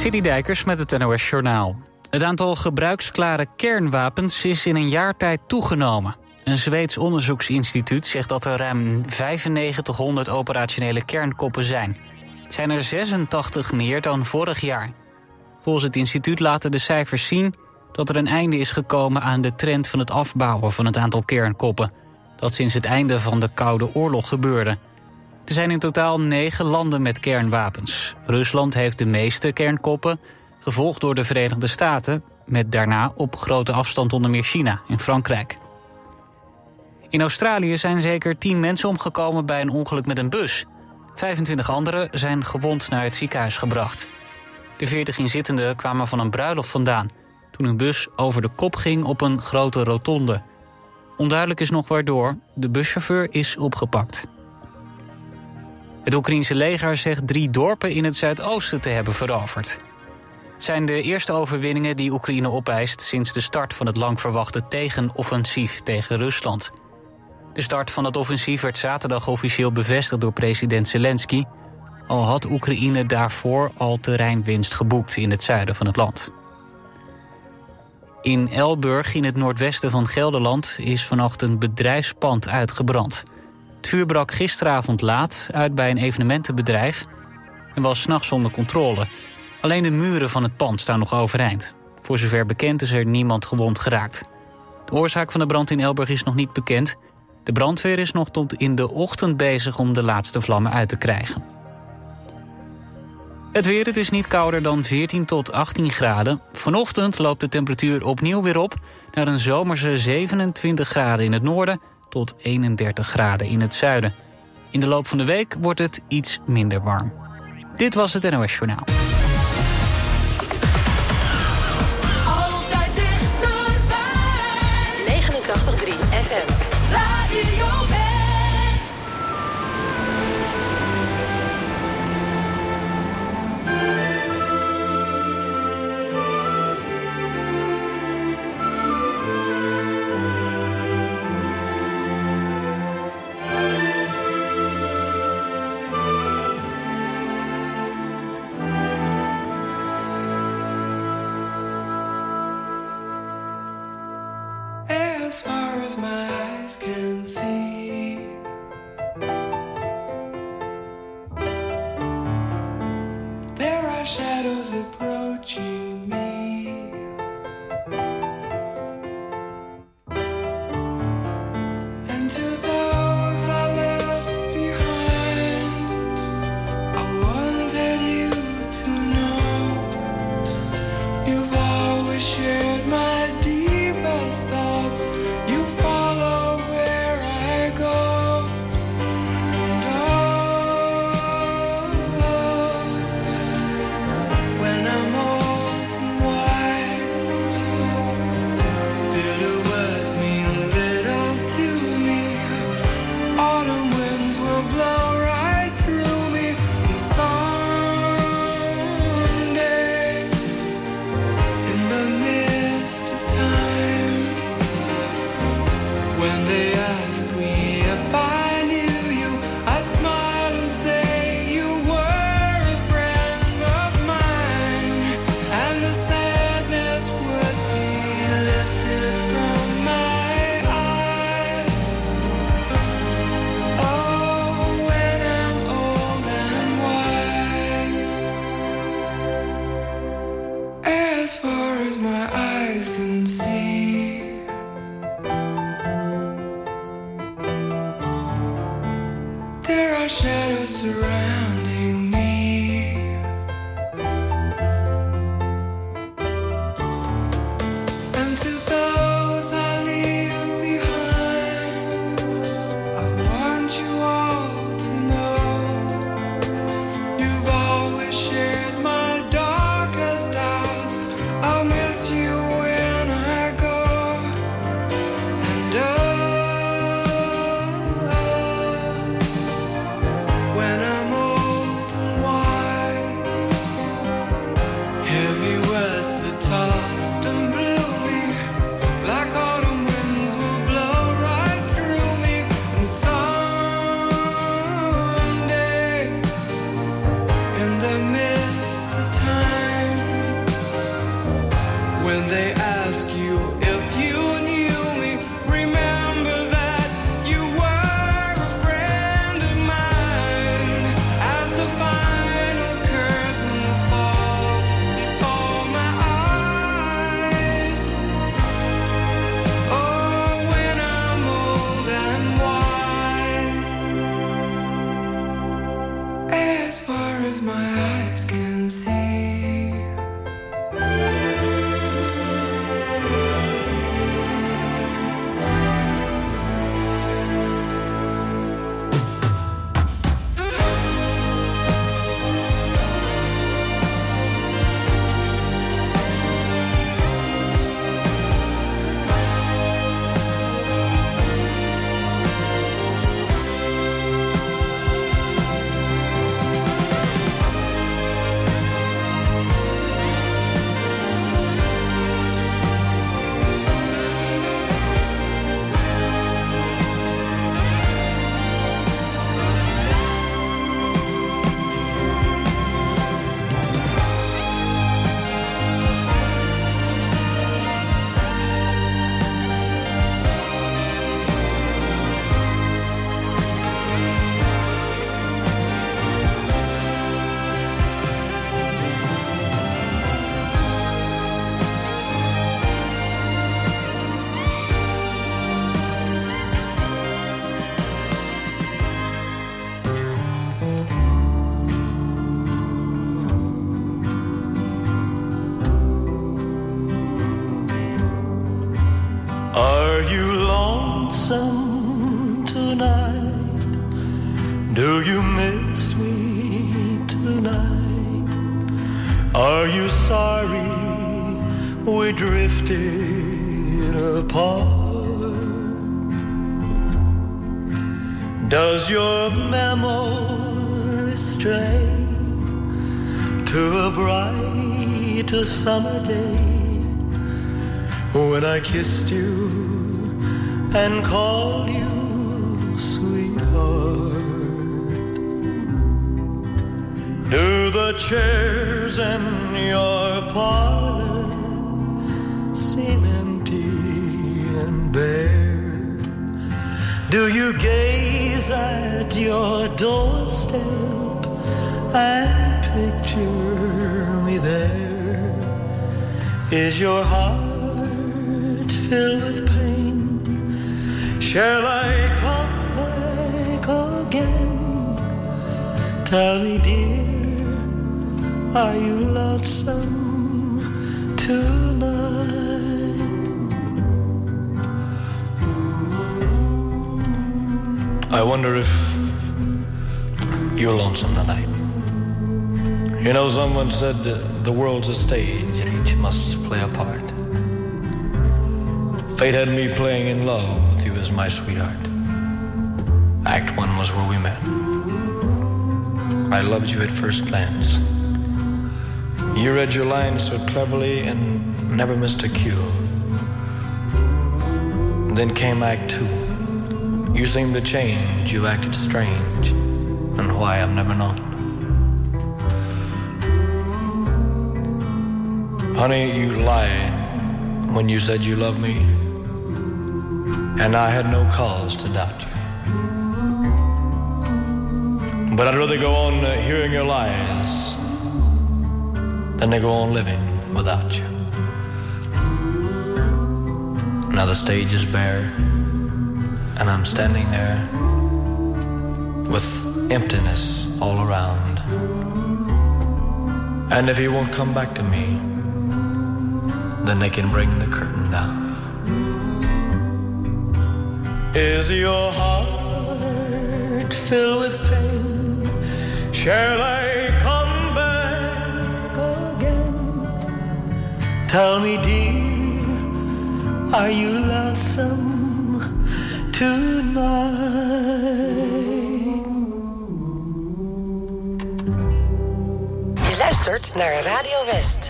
Dijkers met het NOS Journaal. Het aantal gebruiksklare kernwapens is in een jaar tijd toegenomen. Een Zweeds onderzoeksinstituut zegt dat er ruim 9500 operationele kernkoppen zijn. Het zijn er 86 meer dan vorig jaar. Volgens het instituut laten de cijfers zien dat er een einde is gekomen aan de trend van het afbouwen van het aantal kernkoppen. Dat sinds het einde van de Koude Oorlog gebeurde. Er zijn in totaal negen landen met kernwapens. Rusland heeft de meeste kernkoppen, gevolgd door de Verenigde Staten... met daarna op grote afstand onder meer China en Frankrijk. In Australië zijn zeker tien mensen omgekomen bij een ongeluk met een bus. 25 anderen zijn gewond naar het ziekenhuis gebracht. De 40 inzittenden kwamen van een bruiloft vandaan... toen een bus over de kop ging op een grote rotonde. Onduidelijk is nog waardoor. De buschauffeur is opgepakt. Het Oekraïense leger zegt drie dorpen in het zuidoosten te hebben veroverd. Het zijn de eerste overwinningen die Oekraïne opeist... sinds de start van het lang verwachte tegenoffensief tegen Rusland. De start van het offensief werd zaterdag officieel bevestigd door president Zelensky... al had Oekraïne daarvoor al terreinwinst geboekt in het zuiden van het land. In Elburg, in het noordwesten van Gelderland... is vannacht een bedrijfspand uitgebrand... Het vuur brak gisteravond laat uit bij een evenementenbedrijf... en was s'nachts onder controle. Alleen de muren van het pand staan nog overeind. Voor zover bekend is er niemand gewond geraakt. De oorzaak van de brand in Elburg is nog niet bekend. De brandweer is nog tot in de ochtend bezig om de laatste vlammen uit te krijgen. Het weer, het is niet kouder dan 14 tot 18 graden. Vanochtend loopt de temperatuur opnieuw weer op... naar een zomerse 27 graden in het noorden tot 31 graden in het zuiden. In de loop van de week wordt het iets minder warm. Dit was het NOS Journaal. I kissed you and called you sweetheart? Do the chairs in your parlor seem empty and bare? Do you gaze at your doorstep and picture me there? Is your heart filled with pain? Shall I come back again? Tell me, dear, are you lonesome tonight? I wonder if you're lonesome tonight. You know, someone said the world's a stage and each must play a part. Fate had me playing in love with you as my sweetheart. Act one was where we met. I loved you at first glance. You read your lines so cleverly and never missed a cue. Then came Act Two. You seemed to change, you acted strange, and why I've never known. Honey, you lied when you said you loved me, and I had no cause to doubt you. But I'd rather go on uh, hearing your lies than to go on living without you. Now the stage is bare, and I'm standing there with emptiness all around. And if he won't come back to me, then they can bring the curtain down. Is your heart filled with pain? Shall I come back again? Tell me, dear, are you lonesome tonight? Je luistert naar Radio West.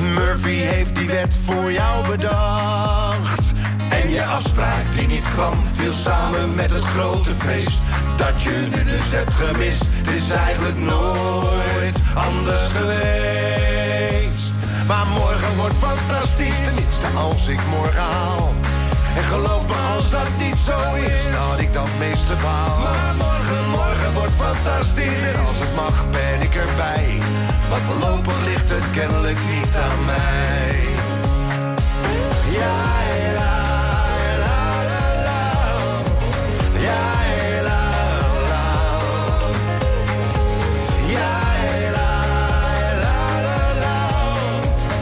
Murphy heeft die wet voor jou bedacht. En je afspraak die niet kwam, viel samen met het grote feest. Dat je nu dus hebt gemist, het is eigenlijk nooit anders geweest. Maar morgen wordt fantastisch, tenminste als ik morgen haal. En geloof me als dat niet zo is, dat ik dat meeste baal. Morgen, morgen wordt fantastisch en als het mag ben ik erbij. Maar voorlopig ligt het kennelijk niet aan mij. Ja, la, la, la, la. Ja, la, la. Ja, la, la, la, la.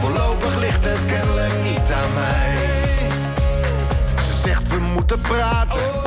Voorlopig ligt het kennelijk niet aan mij. Ze zegt we moeten praten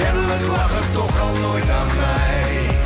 Kennelijk lag toch al nooit aan mij.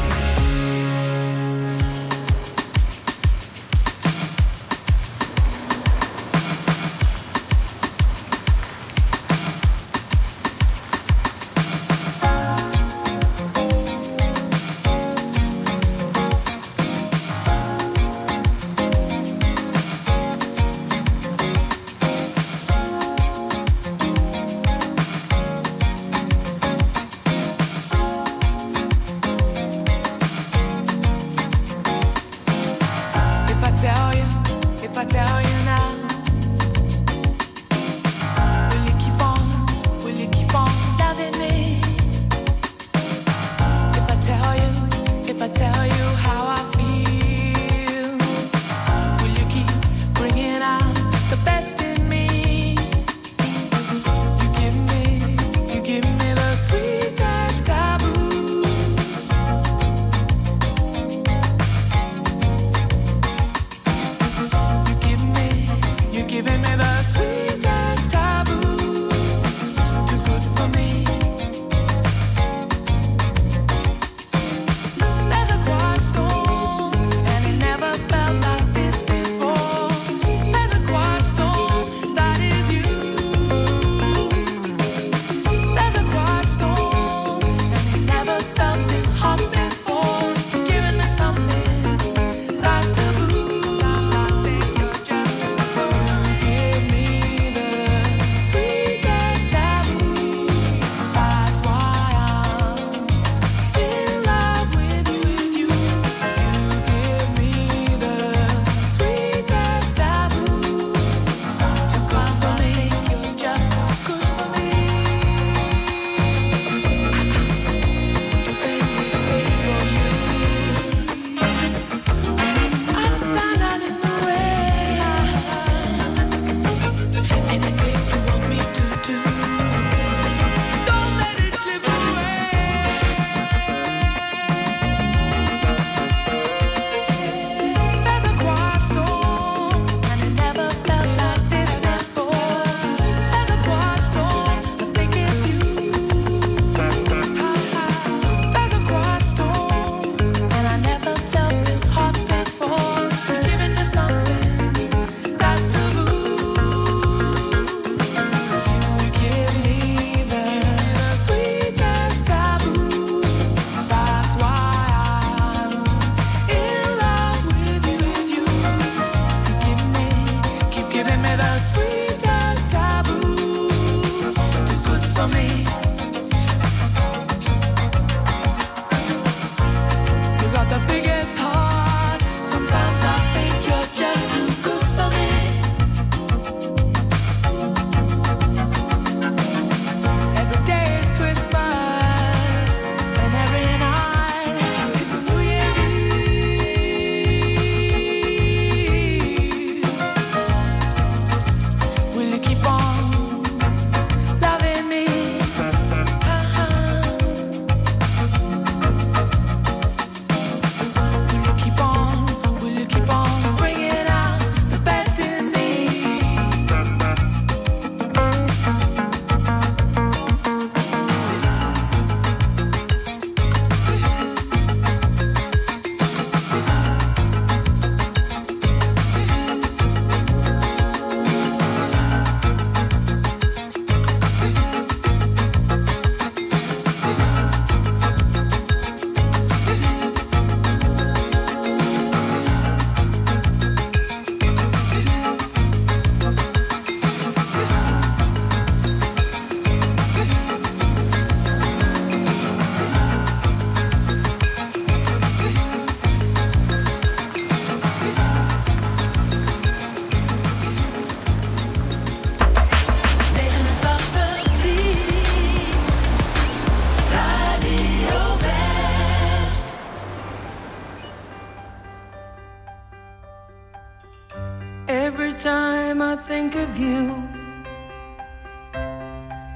every time I think of you,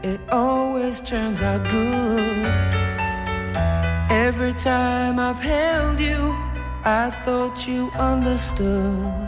it always turns out good. Every time I've held you, I thought you understood.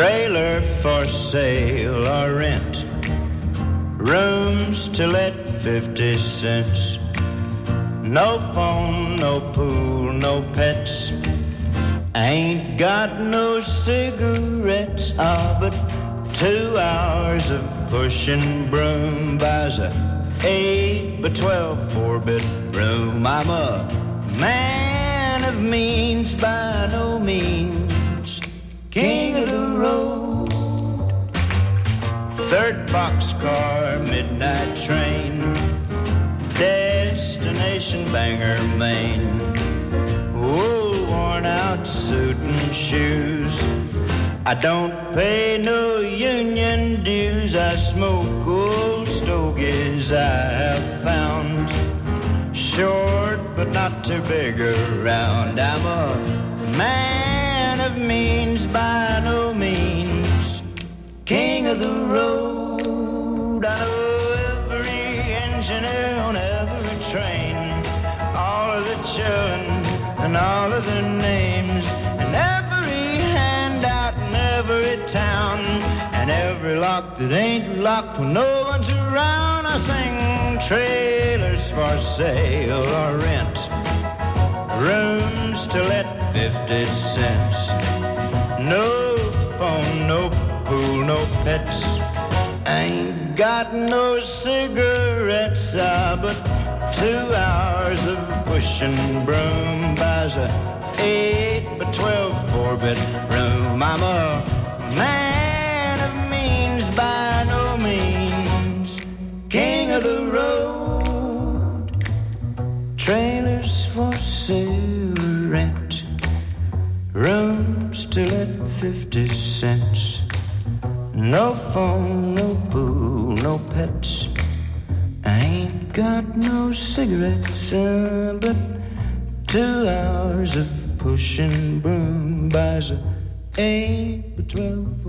Trailer for sale or rent. Rooms to let 50 cents. No phone, no pool, no pets. Ain't got no cigarettes. Ah, but two hours of pushing broom buys a eight by twelve four bedroom. I'm a man of means by no means king of the road. Third boxcar, midnight train, destination Bangor, Maine. Wool worn out suit and shoes. I don't pay no union dues. I smoke old stogies I have found. Short but not too big around. I'm a man of means by no means. King of the road. I know every engineer on every train. All of the children and all of their names. And every handout in every town. And every lock that ain't locked when no one's around. I sing trailers for sale or rent. Rooms to let 50 cents. No phone, no pool, no pets. Ain't got no cigarettes, ah, but two hours of pushing broom buys a eight by twelve four bedroom. I'm a man of means by no means, king of the. Trailers for sale, rent. Rooms to let 50 cents. No phone, no pool, no pets. I ain't got no cigarettes, uh, but two hours of pushing broom buys a eight by twelve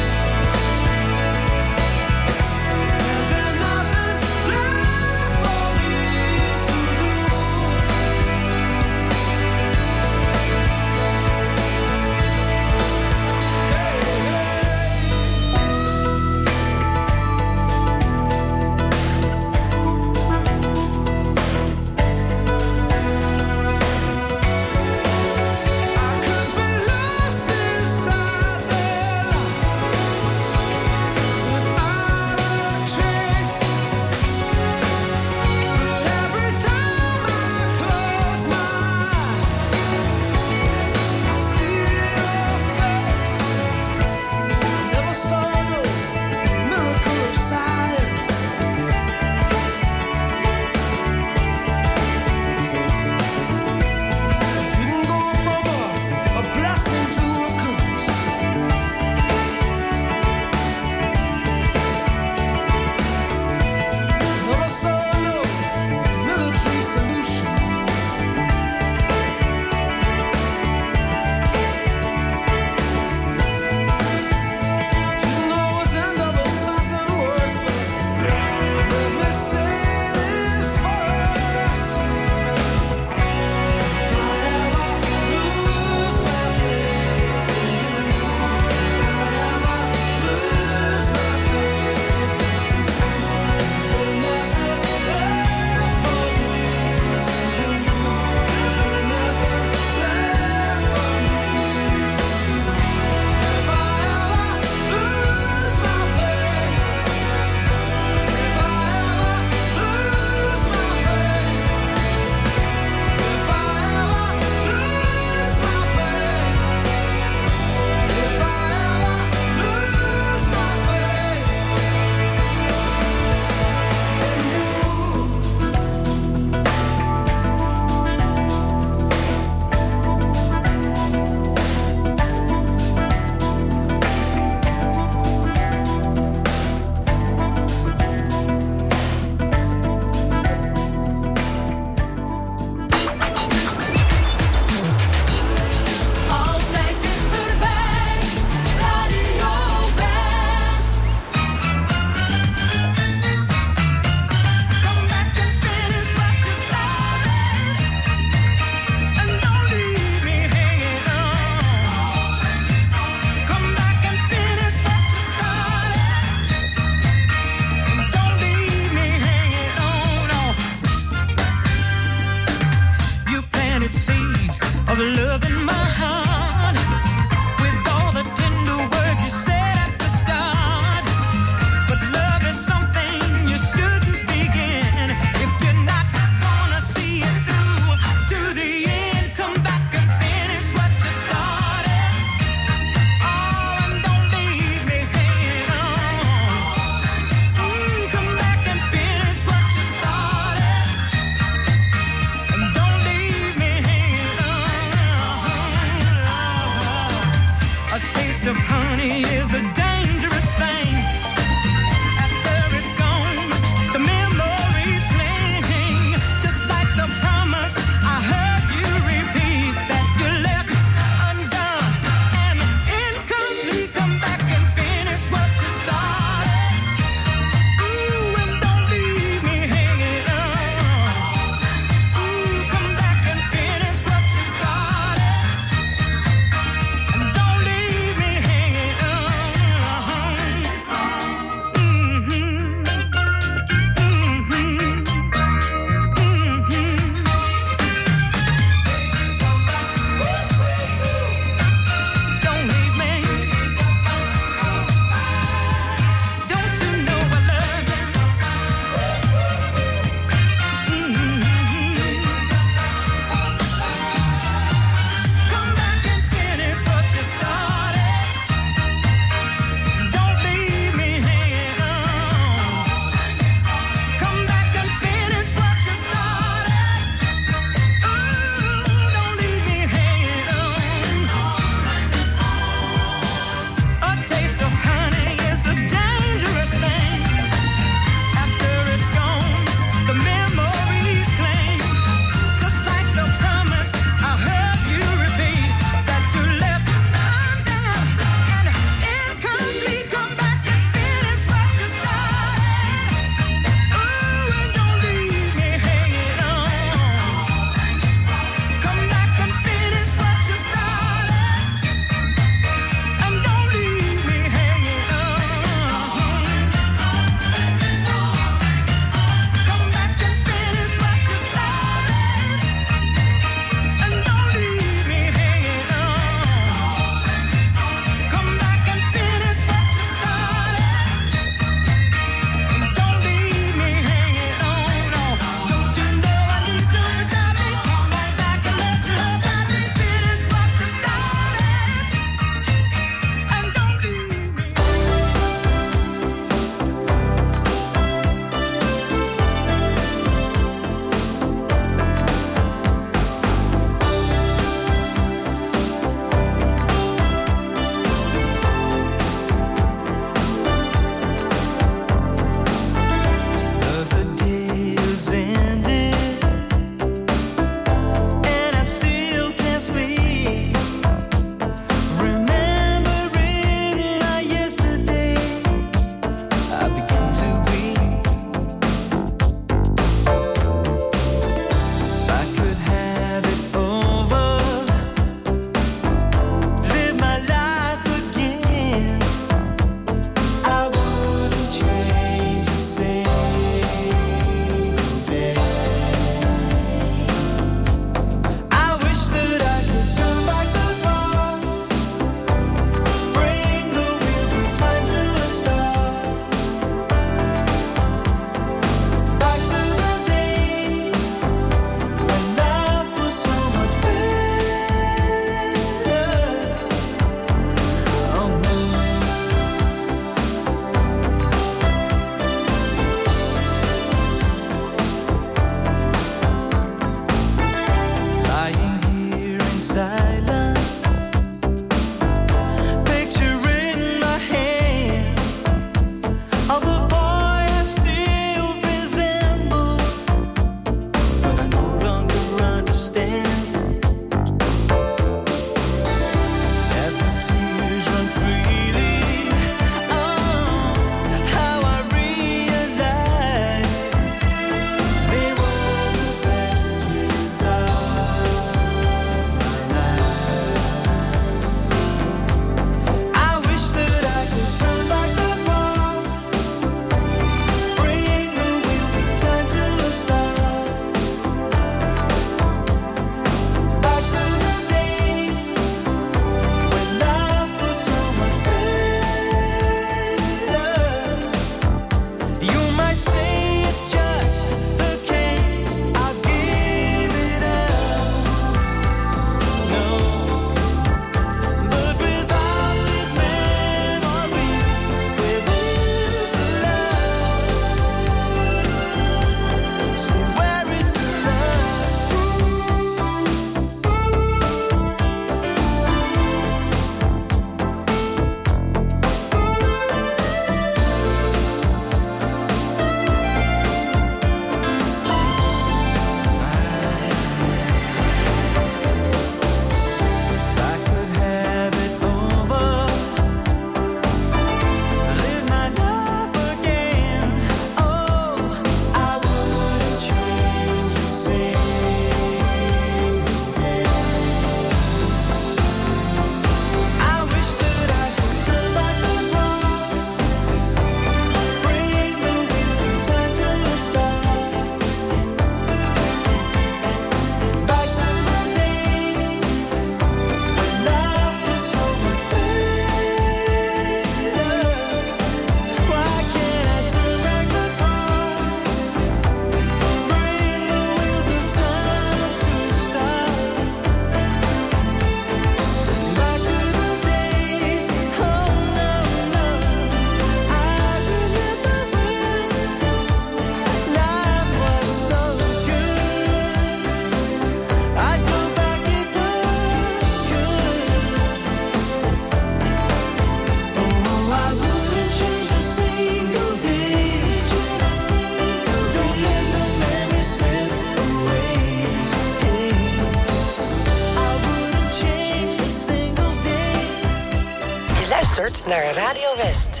naar Radio West.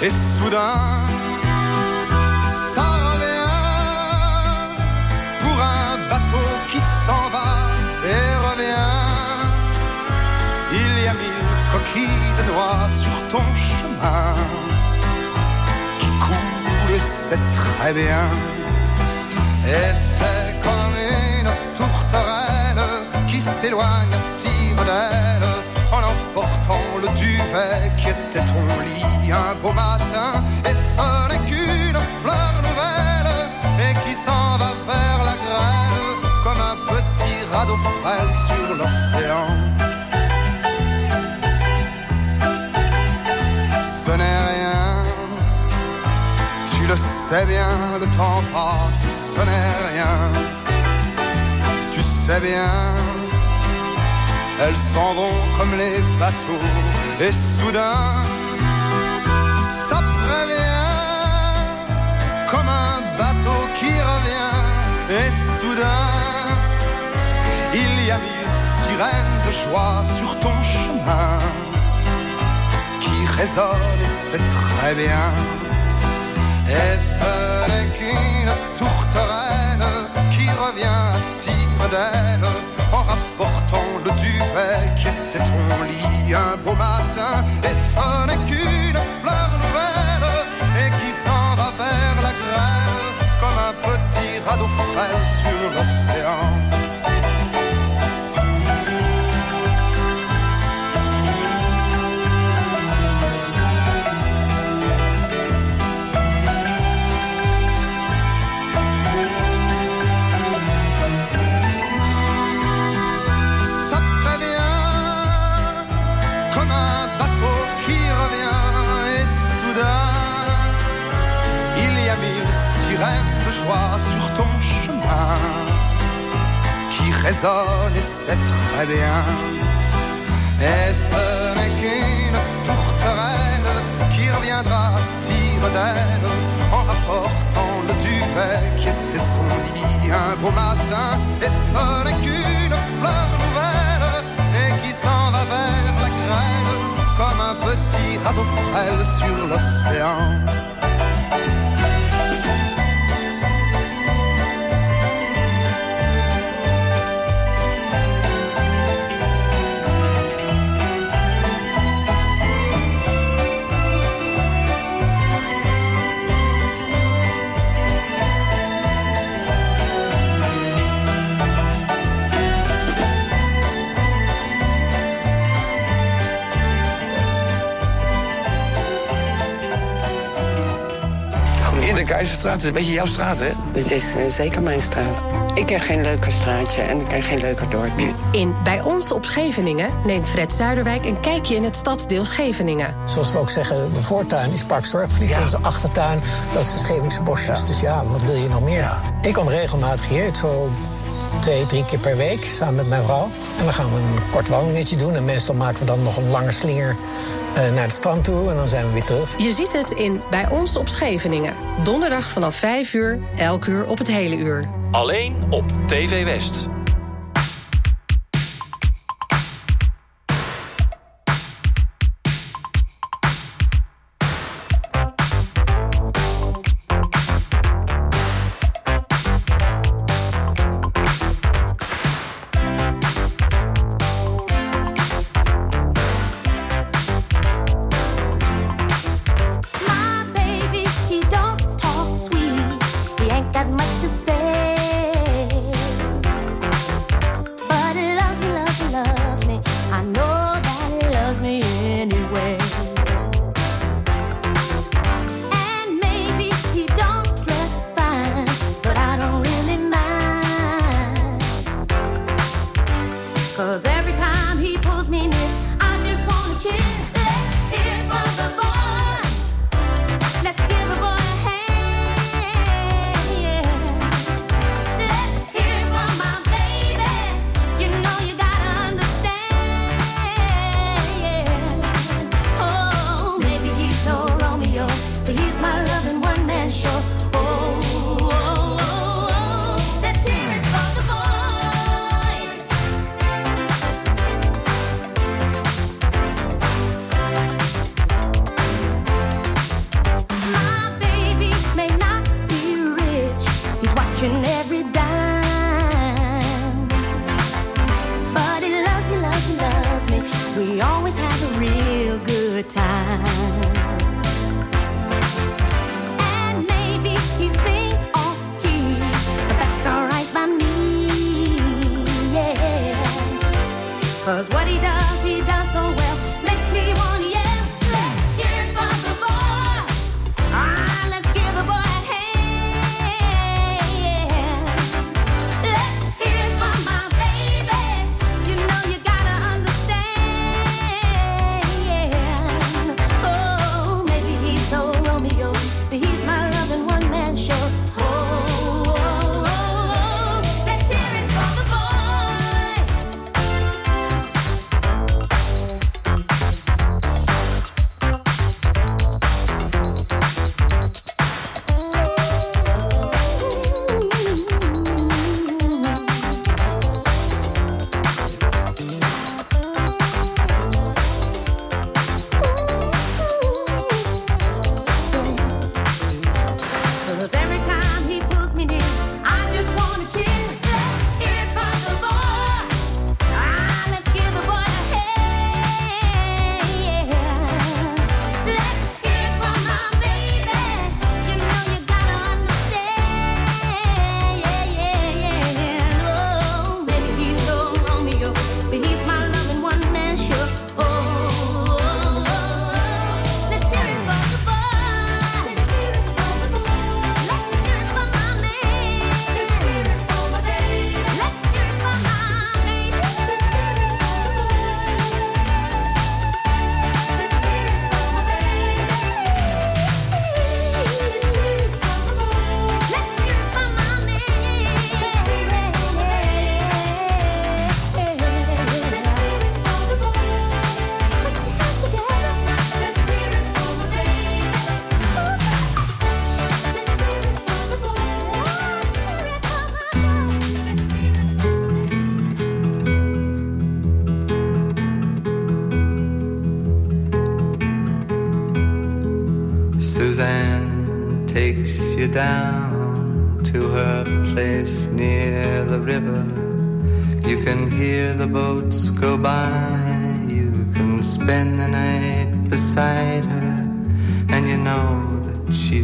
Et soudain, ça revient pour un bateau qui s'en va et revient. Il y a mille coquilles de noix sur ton chemin qui coule et c'est très bien. Et c'est comme une tourterelle qui s'éloigne à tire d'aile en emportant le duvet qui était ton lit un beau matin, et ce n'est qu'une fleur nouvelle, et qui s'en va vers la grève, comme un petit radeau frêle sur l'océan. Ce n'est rien, tu le sais bien, le temps passe, ce n'est rien, tu sais bien. Elles s'en vont comme les bateaux, et soudain soudain, il y a mille sirènes de joie sur ton chemin qui résonnent, et c'est très bien. Et ce n'est qu'une tourterelle qui revient à tire en rapportant le duvet qui était ton lit un beau matin. Frêle qui résonnent et c'est très bien et ce n'est qu'une tourterelle qui reviendra tire d'aile en rapportant le duvet qui était son lit un beau matin et ce n'est qu'une fleur nouvelle et qui s'en va vers la grêle comme un petit radeau frêle sur l'océan. Keizerstraat, het is een beetje jouw straat, hè? Het is eh, zeker mijn straat. Ik ken geen leuker straatje en ik ken geen leuker dorpje. In Bij ons op Scheveningen neemt Fred Zuiderwijk een kijkje in het stadsdeel Scheveningen. Zoals we ook zeggen, de voortuin is Parksdorp. Ja. de achtertuin, dat is de Scheveningse bosjes. Dus ja, wat wil je nog meer? Ik kom regelmatig hier, zo twee, drie keer per week, samen met mijn vrouw. En dan gaan we een kort wandelingetje doen. En meestal maken we dan nog een lange slinger naar het strand toe. En dan zijn we weer terug. Je ziet het in Bij ons op Scheveningen. Donderdag vanaf 5 uur, elk uur op het hele uur. Alleen op TV West.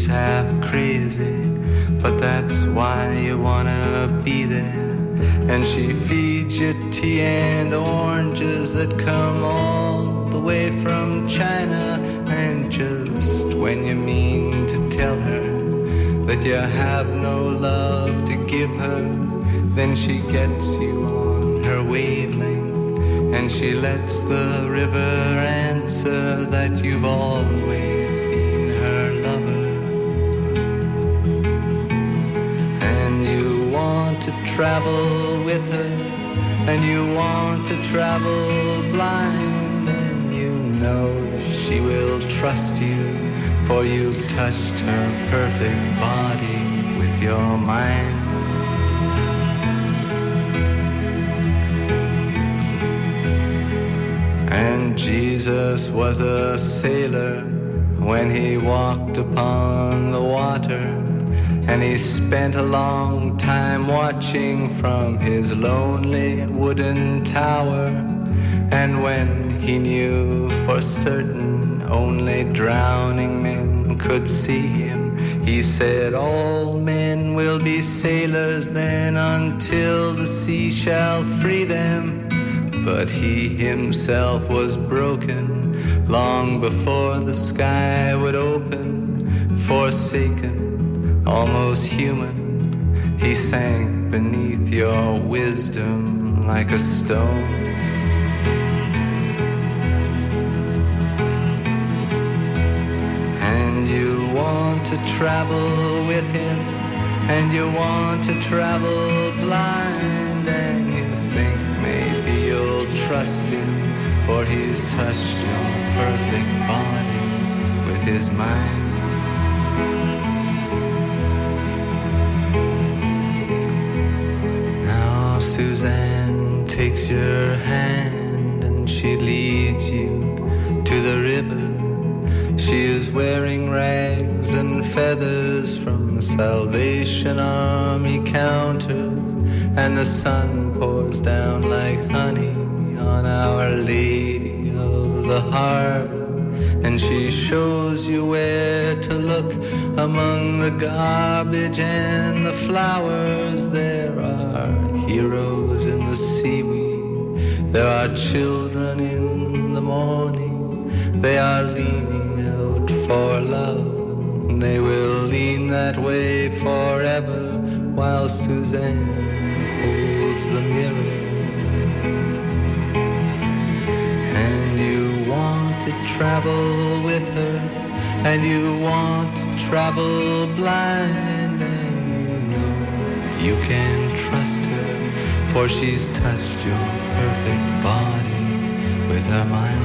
Half crazy. But that's why you wanna be there. And she feeds you tea and oranges that come all the way from China. And just when you mean to tell her that you have no love to give her, then she gets you on her wavelength. And she lets the river answer that you've always travel with her, and you want to travel blind, and you know that she will trust you, for you've touched her perfect body with your mind. And Jesus was a sailor when he walked upon the water. And he spent a long time watching from his lonely wooden tower. And when he knew for certain only drowning men could see him, he said, All men will be sailors then until the sea shall free them. But he himself was broken long before the sky would open, forsaken, almost human. He sank beneath your wisdom like a stone. And you want to travel with him, and you want to travel blind, and you think maybe you'll trust him, for he's touched your perfect body with his mind. Suzanne takes your hand and she leads you to the river. She is wearing rags and feathers from Salvation Army counters, and the sun pours down like honey on Our Lady of the Harbor. And she shows you where to look among the garbage and the flowers. There are heroes in the seaweed. There are children in the morning. They are leaning out for love. They will lean that way forever while Suzanne holds the mirror. And you want to travel with her, and you want to travel blind, and you know you can trust her, for she's touched your perfect body with her mind.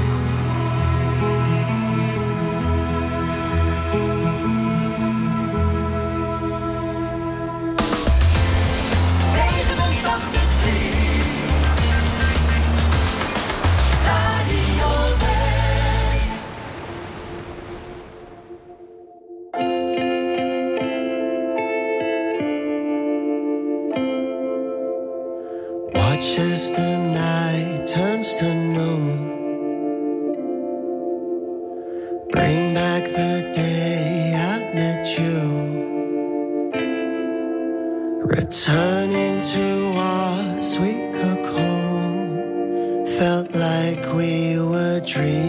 Returning to our sweet cocoon. Felt like we were dreaming.